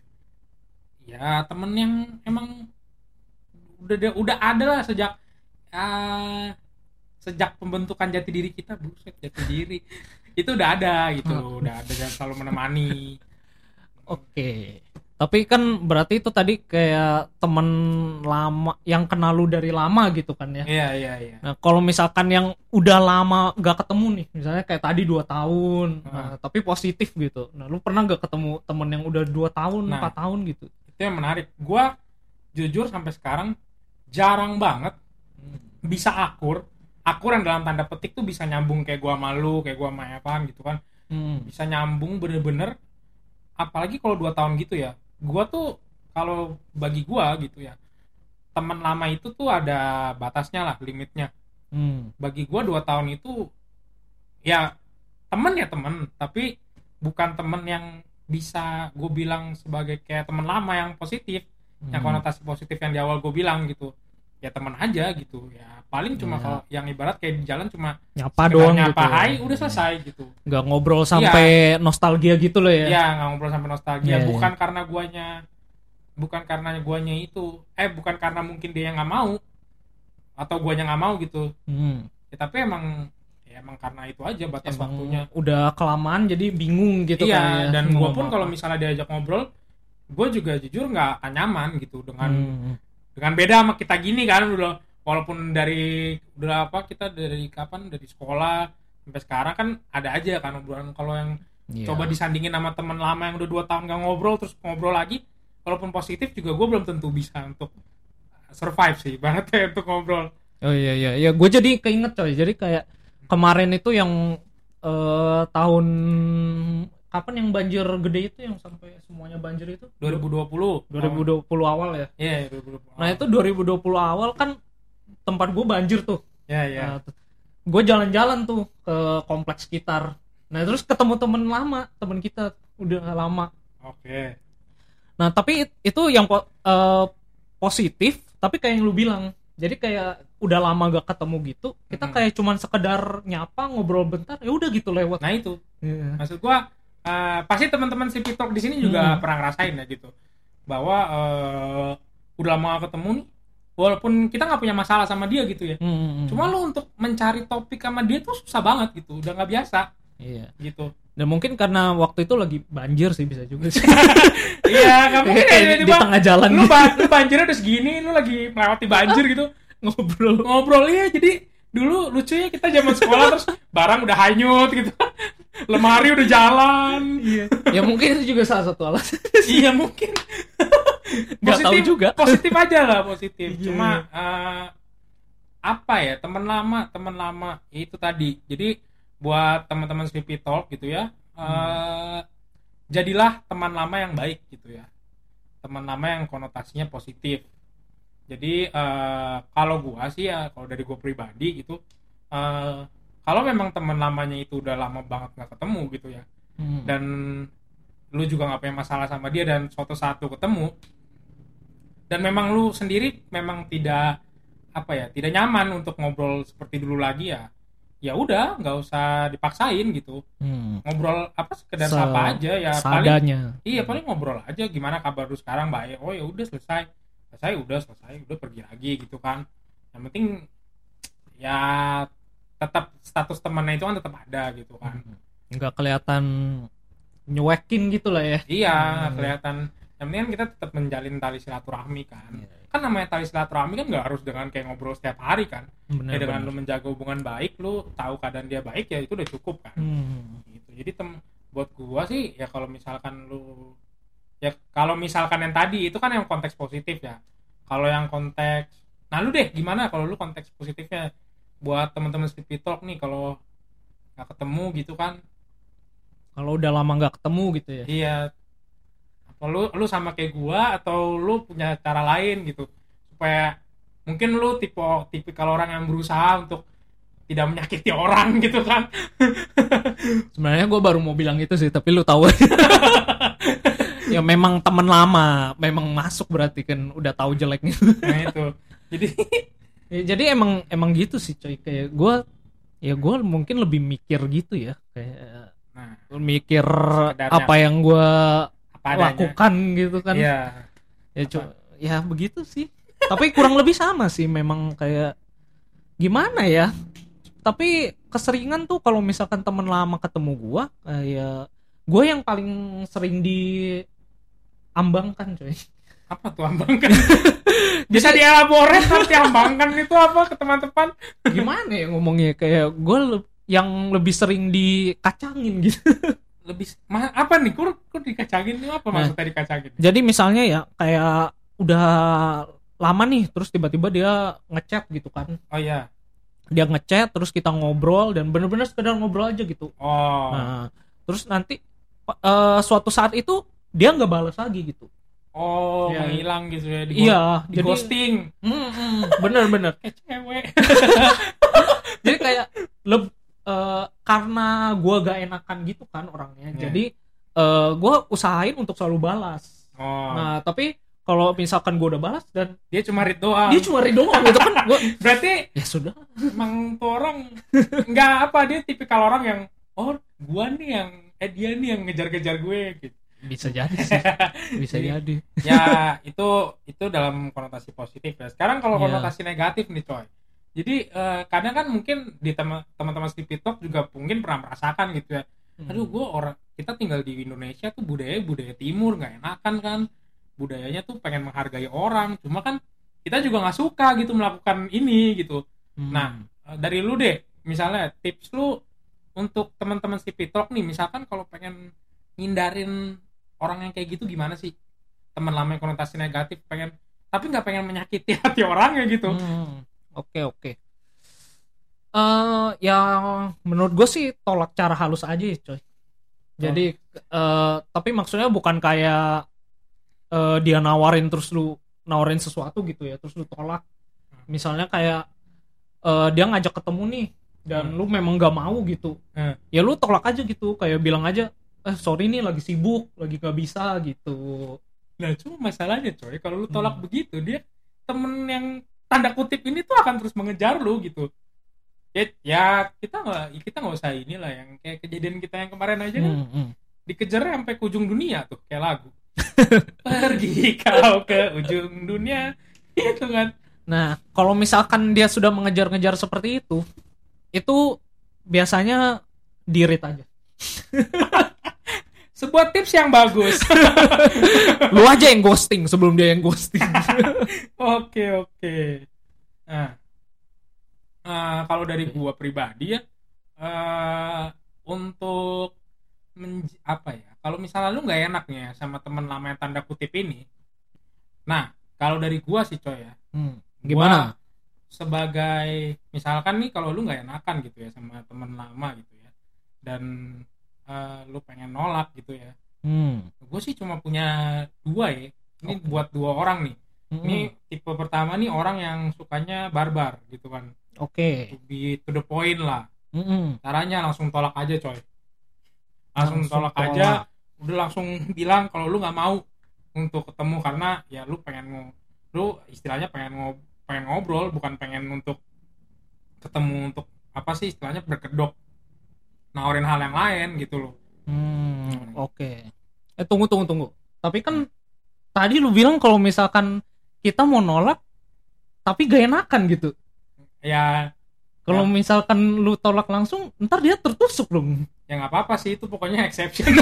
Ya temen yang emang udah udah ada lah sejak ah, sejak pembentukan jati diri kita buset jati diri. Itu udah ada gitu loh udah ada yang selalu menemani. Oke. Tapi kan berarti itu tadi kayak temen lama yang kenal lu dari lama gitu kan ya. iya iya iya Nah, kalau misalkan yang udah lama gak ketemu nih, misalnya kayak tadi dua tahun, nah, tapi positif gitu. Nah, lu pernah gak ketemu temen yang udah dua tahun, Nah. tahun gitu? itu yang menarik gue jujur sampai sekarang jarang banget bisa akur akur yang dalam tanda petik tuh bisa nyambung kayak gua malu kayak gua sama Evan gitu kan Hmm. bisa nyambung bener-bener apalagi kalau dua tahun gitu ya gua tuh kalau bagi gua gitu ya teman lama itu tuh ada batasnya lah limitnya Hmm. bagi gua dua tahun itu ya temen ya temen tapi bukan temen yang bisa gue bilang sebagai kayak teman lama yang positif yang Hmm. konotasi positif yang di awal gue bilang gitu ya teman aja gitu ya paling cuma Iya. kalau yang ibarat kayak di jalan cuma nyapa doang nyapa gitu. hai udah selesai gitu Nggak ngobrol sampai nostalgia gitu loh ya. ya nggak ngobrol sampai nostalgia Iya, bukan karena guanya bukan karena guanya itu eh bukan karena mungkin dia yang nggak mau atau guanya nggak mau gitu Hmm. ya, tapi emang ya emang karena itu aja batas Emang waktunya udah kelamaan jadi bingung gitu iya kayaknya. dan Mau gue pun kalau misalnya diajak ngobrol gue juga jujur nggak nyaman gitu dengan Hmm. Dengan beda sama kita gini kan udah walaupun dari udah apa kita dari kapan dari sekolah sampai sekarang kan ada aja kan obrolan kalau yang Iya. coba disandingin sama teman lama yang udah dua tahun gak ngobrol terus ngobrol lagi walaupun positif juga gue belum tentu bisa untuk survive sih ibaratnya untuk ngobrol Oh iya iya ya gue jadi keinget coy. Jadi kayak kemarin itu yang eh, tahun kapan yang banjir gede itu yang sampai semuanya banjir itu 2020 2020 awal ya. iya 2020 Nah itu 2020 awal kan tempat gue banjir tuh. ya ya gue jalan-jalan tuh ke kompleks sekitar. Nah terus ketemu temen lama, temen kita udah lama. oke Nah tapi it- itu yang po- eh, positif, tapi kayak yang lu bilang. Jadi kayak udah lama gak ketemu gitu, kita Mm-mm. kayak cuman sekedar nyapa ngobrol bentar, ya udah gitu lewat. nah itu Iya. maksud gua eh, pasti teman-teman si Pitok di sini juga Hmm. pernah ngerasain ya gitu bahwa eh, udah lama gak ketemu nih walaupun kita nggak punya masalah sama dia gitu ya Hmm. cuma lu untuk mencari topik sama dia tuh susah banget gitu udah nggak biasa Iya. gitu Dan mungkin karena waktu itu lagi banjir sih bisa juga sih. iya nggak mungkin ya di tiba-tiba tengah jalan lu, gitu. ba- lu banjirnya udah segini lu lagi melewati banjir gitu ngobrol. ngobrol iya jadi dulu lucunya kita zaman sekolah terus barang udah hanyut gitu lemari udah jalan Iya. ya mungkin itu juga salah satu alasan. iya mungkin Nggak tahu juga. positif aja lah positif Iya. cuma eh, apa ya teman lama teman lama ya itu tadi jadi buat teman-teman Sleepy Talk gitu ya eh, Hmm. jadilah teman lama yang baik gitu ya teman lama yang konotasinya positif jadi eh, kalau gua sih ya kalau dari gua pribadi gitu eh, kalau memang teman lamanya itu udah lama banget nggak ketemu gitu ya Hmm. dan lu juga nggak punya masalah sama dia dan suatu saat lu ketemu dan memang lu sendiri memang tidak apa ya tidak nyaman untuk ngobrol seperti dulu lagi ya ya udah nggak usah dipaksain gitu Hmm. ngobrol apa sekedar Se- sapa aja ya paling Seadanya. iya paling ngobrol aja gimana kabar lu sekarang baik oh ya udah selesai selesai udah selesai udah pergi lagi gitu kan yang penting ya tetap status temannya itu kan tetap ada gitu kan nggak kelihatan nyuekin gitu lah ya Iya, Hmm. kelihatan. Yang penting kan kita tetap menjalin tali silaturahmi kan. Iya. Kan namanya tali silaturahmi kan nggak harus dengan kayak ngobrol setiap hari kan. bener, ya dengan bener. lu menjaga hubungan baik, lu tahu keadaan dia baik ya itu udah cukup kan. Hmm. Gitu. Jadi tem buat gua sih ya kalau misalkan lu ya kalau misalkan yang tadi itu kan yang konteks positif ya. Kalau yang konteks nah lu deh gimana kalau lu konteks positifnya buat teman-teman Sleepy Talk nih kalau nggak ketemu gitu kan kalau udah lama nggak ketemu gitu ya Iya. Apa lu lu sama kayak gua atau lu punya cara lain gitu supaya mungkin lu tipe tipe kalau orang yang berusaha untuk tidak menyakiti orang gitu kan. sebenarnya gue baru mau bilang itu sih tapi lu tahu ya memang teman lama memang masuk berarti kan udah tahu jeleknya Nah itu. Jadi Ya, jadi emang emang gitu sih coy. Kayak gue ya gue mungkin lebih mikir gitu ya. Kayak nah, mikir Sekedarnya. apa yang gue lakukan gitu kan. Iya. ya co- ya begitu sih. Tapi kurang lebih sama sih memang kayak gimana ya? Tapi keseringan tuh kalau misalkan temen lama ketemu gua kayak gue yang paling sering diambangkan coy Apa tuh ambangkan? Bisa dielaborate nanti ambangkan itu apa ke teman-teman? gimana ya ngomongnya kayak gue yang lebih sering dikacangin gitu Lebih ma- apa nih? Kur, kur dikacangin itu apa Nah. maksudnya dikacangin? jadi misalnya ya kayak udah lama nih terus tiba-tiba dia ngechat gitu kan Oh iya. dia ngechat terus kita ngobrol dan bener-bener sekedar ngobrol aja gitu Oh. Nah, terus nanti eh, suatu saat itu dia nggak balas lagi gitu. Oh, Iya. menghilang gitu ya di, Iya, di jadi ghosting. Mm, mm, bener bener. Kayak cewek. jadi kayak leb, eh, karena gua gak enakan gitu kan orangnya. Iya. Jadi eh, gua usahain untuk selalu balas. Oh. Nah, tapi kalau misalkan gua udah balas dan dia cuma read doang. dia cuma read doang gitu kan, gua Berarti ya sudah. emang tuh orang nggak apa dia tipikal orang yang oh gua nih yang eh dia nih yang ngejar-ngejar gue gitu. Bisa jadi sih. Bisa Jadi- jadi. ya itu itu dalam konotasi positif ya. Sekarang kalau Iya. konotasi negatif nih coy. jadi eh, kadang kan mungkin di tema- teman-teman Sleepy Talk juga mungkin pernah merasakan gitu ya aduh gue orang kita tinggal di Indonesia tuh budaya budaya timur nggak enakan kan budayanya tuh pengen menghargai orang cuma kan kita juga nggak suka gitu melakukan ini gitu Hmm. nah eh, dari lu deh misalnya tips lu untuk teman-teman Sleepy Talk nih misalkan kalau pengen ngindarin orang yang kayak gitu gimana sih teman lama yang konotasi negatif pengen tapi nggak pengen menyakiti hati orangnya gitu Hmm, Oke oke. Eh ya menurut gue sih tolak cara halus aja ya coy. Jadi eh tapi maksudnya bukan kayak eh, dia nawarin terus lu nawarin sesuatu gitu ya terus lu tolak. Misalnya kayak eh, dia ngajak ketemu nih dan Hmm. lu memang gak mau gitu. Hmm. Ya lu tolak aja gitu kayak bilang aja eh sorry nih lagi sibuk lagi gak bisa gitu. Nah cuma masalahnya coy kalau lu tolak Hmm. begitu dia temen yang tanda kutip ini tuh akan terus mengejar lu gitu. Ya, ya kita nggak kita nggak usah inilah yang kayak kejadian kita yang kemarin aja kan Hmm, hmm. dikejar sampai ke ujung dunia tuh kayak lagu. Pergi kau ke ujung dunia itu kan. Nah, kalau misalkan dia sudah mengejar-ngejar seperti itu, itu biasanya dirit aja. Sebuah tips yang bagus. Lu aja yang ghosting sebelum dia yang ghosting. Oke oke. Nah, eh, kalau dari gua pribadi ya, eh, untuk menj- apa ya? Kalau misalnya lu nggak enaknya sama temen lama yang tanda kutip ini, nah kalau dari gua sih coy ya, Hmm, gua Gimana? sebagai misalkan nih kalau lu nggak enakan gitu ya sama temen lama gitu ya, dan eh, lu pengen nolak gitu ya, Hmm. gue sih cuma punya dua ya. Ini Oke. buat dua orang nih. Hmm, Ini tipe pertama nih orang yang sukanya barbar gitu kan. Oke. To be to the point lah. Hmm, Caranya langsung tolak aja coy. Langsung, Langsung tolak, tolak. aja. Udah langsung bilang kalau lu nggak mau untuk ketemu karena ya lu pengen ngo- lu istilahnya pengen ngo pengen ngobrol bukan pengen untuk ketemu untuk apa sih istilahnya berkedok nawarin hal yang lain gitu loh. hmm, Oke. Eh tunggu tunggu tunggu. Tapi kan tadi lu bilang kalau misalkan kita mau nolak tapi gak enakan gitu. Ya Kalau Ya. misalkan lu tolak langsung, ntar dia tertusuk dong. ya nggak apa-apa sih itu pokoknya exception.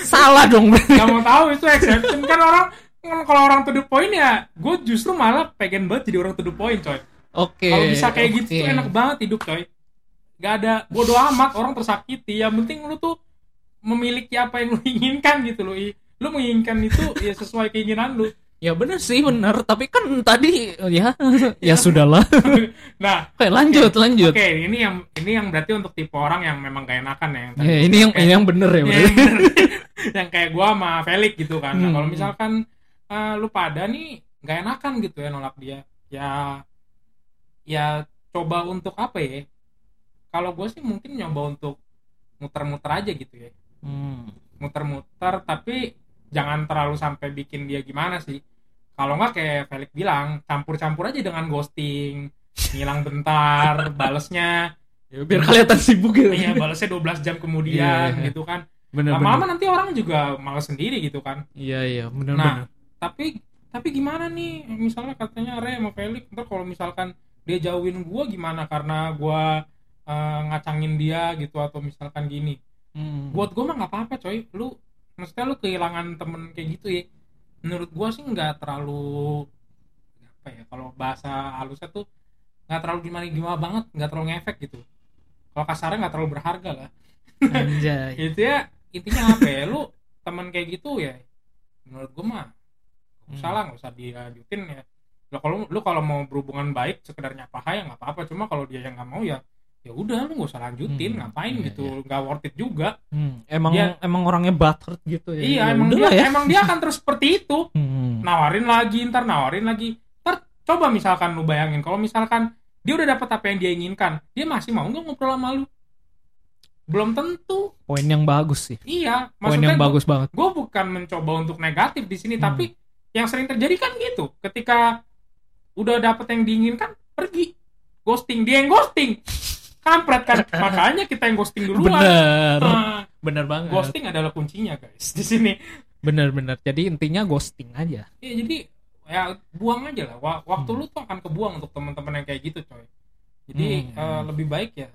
Salah dong. nggak mau tahu itu exception kan orang kan kalau orang to the point ya gue justru malah pengen banget jadi orang to the point coy Oke. kalau bisa kayak gitu oke. tuh enak banget hidup coy gak ada bodo amat orang tersakiti yang penting lu tuh memiliki apa yang lu inginkan gitu loh lu menginginkan itu ya sesuai keinginan lu Ya bener sih bener, tapi kan tadi ya ya sudahlah. nah Oke lanjut lanjut. oke ini yang ini yang berarti untuk tipe orang yang memang gak enakan ya yang tadi Ya, ini yang kayak- ini yang bener ya bener. bener. yang kayak gua sama Felix gitu kan Nah, Hmm. kalau misalkan eh, lu pada nih nggak enakan gitu ya nolak dia ya ya coba untuk apa ya kalau gue sih mungkin nyoba untuk muter-muter aja gitu ya Hmm. muter-muter tapi jangan terlalu sampai bikin dia gimana sih kalau nggak kayak Felix bilang campur-campur aja dengan ghosting ngilang bentar balesnya Ya, biar kelihatan sibuk gitu. iya balesnya 12 jam kemudian iya. gitu kan bener lama-lama bener. nanti orang juga malas sendiri gitu kan Iya iya bener Nah, bener. tapi tapi gimana nih misalnya katanya Re sama Felix ntar kalau misalkan dia jauhin gua gimana karena gua eh, ngacangin dia gitu atau misalkan gini. Hmm. buat gua mah nggak apa-apa coy. Lu maksudnya lu kehilangan temen kayak gitu ya. Menurut gua sih nggak terlalu apa ya kalau bahasa halusnya tuh nggak terlalu gimana gimana banget nggak terlalu ngefek gitu. Kalau kasarnya nggak terlalu berharga lah. Anjay. itu ya intinya apa ya lu teman kayak gitu ya menurut gua mah nggak usah lah nggak usah dilanjutin ya. Lo kalau lu kalau mau berhubungan baik sekedar nyapa hai ya nggak apa-apa. Cuma kalau dia yang nggak mau ya ya udah lu nggak usah lanjutin Hmm, ngapain iya, gitu nggak worth it juga Hmm, Emang Dia- emang orangnya butthurt gitu ya. iya Ya emang dia ya. emang dia akan terus seperti itu Hmm. nawarin lagi ntar nawarin lagi ntar coba misalkan lu bayangin kalau misalkan dia udah dapat apa yang dia inginkan dia masih mau nggak ngobrol sama lu belum tentu Poin yang bagus sih. iya Poin yang gua- bagus banget. gue bukan mencoba untuk negatif di sini Hmm. tapi yang sering terjadi kan gitu ketika udah dapet yang diinginkan pergi ghosting dia yang ghosting kampret kan makanya kita yang ghosting duluan Bener. Ah, Bener banget. ghosting adalah kuncinya guys di sini Bener bener. Jadi intinya ghosting aja. ya jadi ya buang aja lah Wa- waktu Hmm. lu tuh akan kebuang untuk teman-teman yang kayak gitu coy jadi Hmm. eh, lebih baik ya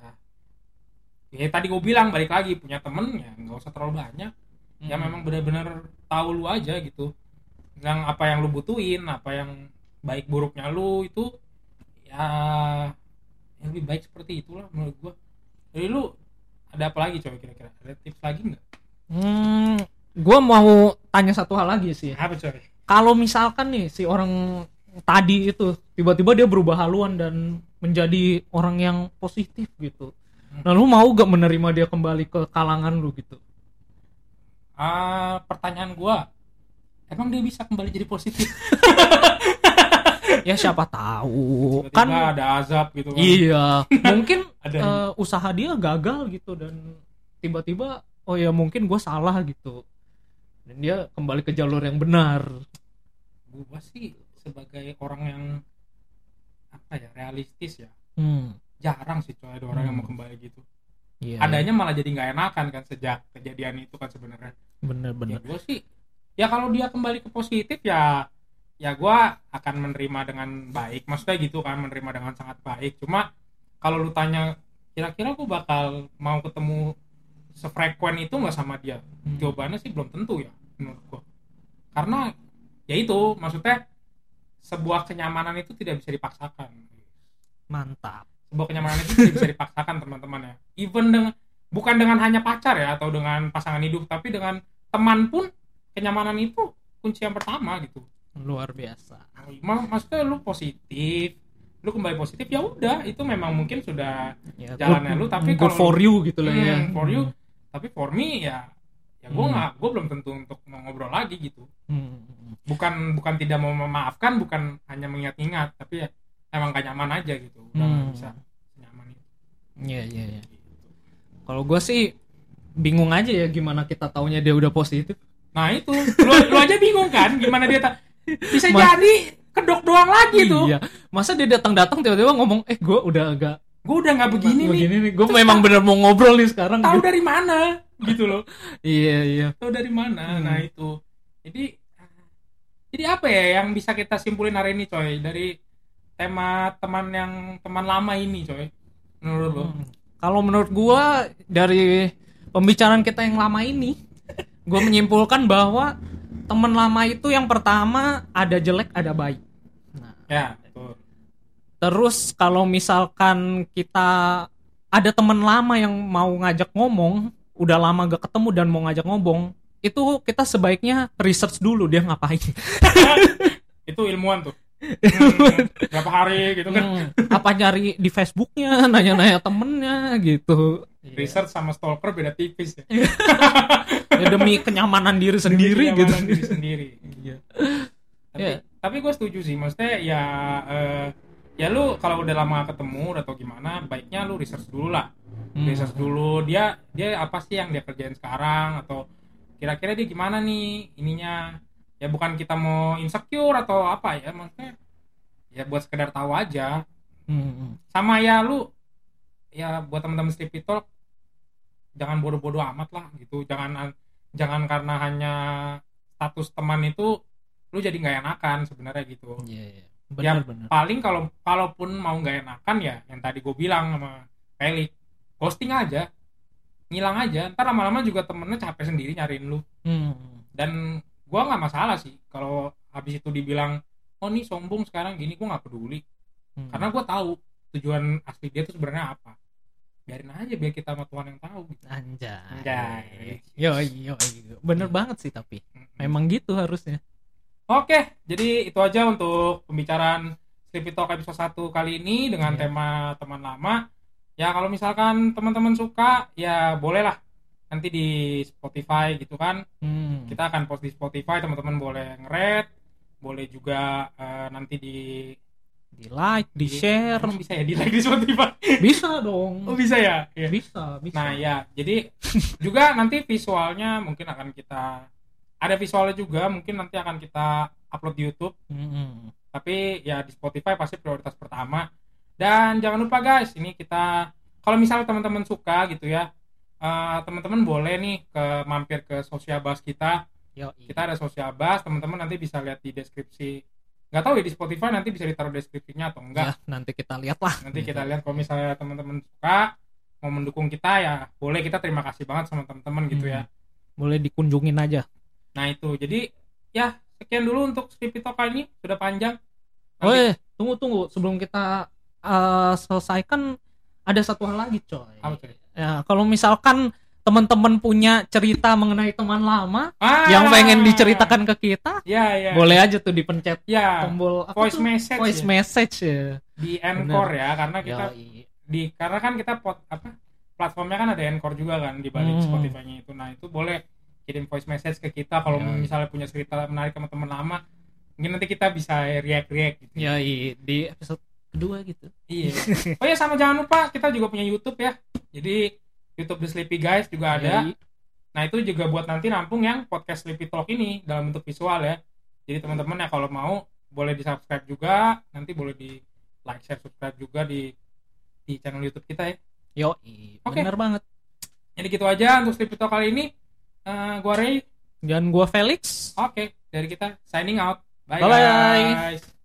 ya tadi gue bilang balik lagi punya temen ya nggak usah terlalu banyak ya Hmm. memang benar-benar tahu lu aja gitu yang apa yang lu butuhin apa yang baik buruknya lu itu ya, ya lebih baik seperti itulah menurut gua jadi lu ada apa lagi coy kira-kira ada tips lagi nggak Hmm, gue mau tanya satu hal lagi sih. apa coy Kalau misalkan nih si orang tadi itu tiba-tiba dia berubah haluan dan menjadi orang yang positif gitu. Nah, lu mau gak menerima dia kembali ke kalangan lu gitu? Ah, pertanyaan gua emang dia bisa kembali jadi positif Ya siapa tahu. tiba-tiba kan ada azab gitu kan iya, mungkin ada eh, usaha dia gagal gitu dan tiba-tiba oh ya mungkin gue salah gitu. Dan dia kembali ke jalur yang benar. gua sih sebagai orang yang apa ya realistis ya Hmm. jarang sih coy ada orang yang Hmm. mau kembali gitu Iya. adanya malah jadi nggak enakan kan sejak kejadian itu kan sebenarnya ya bener-bener. gue sih ya kalau dia kembali ke positif ya ya gue akan menerima dengan baik. Maksudnya gitu kan menerima dengan sangat baik. Cuma kalau lu tanya kira-kira gue bakal mau ketemu sefrekuen itu nggak sama dia? Hmm. jawabannya sih belum tentu ya menurut gue karena ya itu maksudnya sebuah kenyamanan itu tidak bisa dipaksakan. Mantap. sebuah kenyamanan itu tidak bisa dipaksakan teman-teman ya. Even dengan bukan dengan hanya pacar ya atau dengan pasangan hidup tapi dengan teman pun kenyamanan itu kunci yang pertama gitu Luar biasa. Ma- maksudnya lu positif lu kembali positif ya udah itu memang mungkin sudah Ya, Jalannya lu, tapi kalau- for you gitu lah ya. Hmm, for you. tapi for me ya ya gue Hmm. nggak gue belum tentu untuk ngobrol lagi gitu Hmm. bukan bukan tidak mau memaafkan bukan hanya mengingat-ingat tapi ya emang gak nyaman aja gitu udah Hmm. bisa nyaman itu Iya, iya, iya. Kalau gue sih bingung aja ya gimana kita taunya dia udah positif. Nah itu, lu, lu aja bingung kan gimana dia tak bisa Mas- jadi kedok doang lagi tuh. Iya. Masa dia datang-datang tiba-tiba ngomong, "Eh, gue udah agak Gue udah nggak begini nih. nih. Gue memang bener mau ngobrol nih sekarang." Tahu gitu. dari mana? Gitu loh. Iya, iya. Tahu dari mana? Hmm. Nah itu. Jadi jadi apa ya yang bisa kita simpulin hari ini coy dari tema teman yang teman lama ini coy. Menurut lo? Hmm. Kalau menurut gua dari pembicaraan kita yang lama ini, gua menyimpulkan bahwa teman lama itu yang pertama ada jelek ada baik. Nah, Ya, betul. terus kalau misalkan kita ada teman lama yang mau ngajak ngomong, udah lama gak ketemu dan mau ngajak ngomong, itu kita sebaiknya research dulu dia ngapain. itu ilmuwan tuh. Hmm, berapa hari gitu kan. Hmm, apa nyari di Facebooknya, nanya-nanya temennya gitu. Research sama stalker beda tipis ya. ya demi kenyamanan diri sendiri Demi gitu. kenyamanan diri sendiri. Iya. tapi Iya. tapi gue setuju sih maksudnya ya eh, ya lu kalau udah lama ketemu atau gimana baiknya lu research dulu lah Hmm. research dulu dia dia apa sih yang dia kerjain sekarang atau kira-kira dia gimana nih ininya ya bukan kita mau insecure atau apa ya maksudnya ya buat sekedar tahu aja Hmm. sama ya lu ya buat teman-teman sleepy talk jangan bodoh-bodoh amat lah gitu jangan jangan karena hanya status teman itu lu jadi nggak enakan sebenarnya gitu Iya, iya. Ya, benar. paling kalau kalaupun mau nggak enakan ya yang tadi gue bilang sama Felix ghosting aja ngilang aja ntar lama-lama juga temennya capek sendiri nyariin lu Hmm. dan gua nggak masalah sih kalau habis itu dibilang oh nih sombong sekarang gini gua nggak peduli Hmm. karena gue tahu tujuan asli dia tuh sebenarnya apa biarin aja biar kita sama Tuhan yang tahu gitu. anjay. Anjay. Yo, yo, yo. Bener banget sih tapi. Memang gitu harusnya. Oke, jadi itu aja untuk pembicaraan Sleepy Talk episode 1 kali ini dengan Iya. tema teman lama. Ya kalau misalkan teman-teman suka, ya bolehlah nanti di Spotify gitu kan. Hmm. Kita akan post di Spotify, teman-teman boleh nge-rate, boleh juga eh, nanti di Di like, di share. Emang bisa ya di like di Spotify. Bisa dong. Oh bisa ya? Iya. Bisa, bisa. Nah ya, jadi juga nanti visualnya mungkin akan kita ada visualnya juga, mungkin nanti akan kita upload di YouTube. Hmm. Tapi ya di Spotify pasti prioritas pertama. Dan jangan lupa guys, ini kita kalau misalnya teman-teman suka gitu ya, eh, teman-teman boleh nih ke mampir ke sosial bus kita. Yo, Kita ada sosial bus, teman-teman nanti bisa lihat di deskripsi nggak tahu ya di Spotify nanti bisa ditaruh deskripsinya atau enggak Ya, nanti kita lihat lah. nanti kita lihat kalau misalnya teman-teman suka mau mendukung kita ya boleh kita terima kasih banget sama teman-teman gitu Hmm. ya Boleh dikunjungin aja. nah itu jadi ya sekian dulu untuk Talk kali ini sudah panjang Oh, Nanti- eh, tunggu tunggu sebelum kita eh, selesaikan ada satu hal lagi, coy. Apa tuh? Ya, kalau misalkan teman-teman punya cerita mengenai teman lama Ah, yang pengen diceritakan ke kita, ya ya boleh aja tuh dipencet ya tombol apa voice tuh? message voice ya. message ya. di Encore ya karena kita Yoi. di karena kan kita pot apa platformnya kan ada Encore juga kan di balik Hmm. Spotify-nya itu nah itu boleh kirim voice message ke kita kalau Yoi. misalnya punya cerita menarik sama teman lama mungkin nanti kita bisa react react gitu Yoi, di episode kedua gitu. iya oh ya sama jangan lupa kita juga punya YouTube ya jadi YouTube The Sleepy Guys juga ada Yoi. nah itu juga buat nanti nampung yang podcast Sleepy Talk ini dalam bentuk visual ya jadi teman-teman ya kalau mau boleh di subscribe juga nanti boleh di like share subscribe juga di di channel YouTube kita ya Yoi, Oke. bener banget. Jadi gitu aja untuk Sleepy Talk kali ini. Eh, gua Ray. Dan gua Felix. Oke, dari kita signing out. Bye, Bye-bye. guys.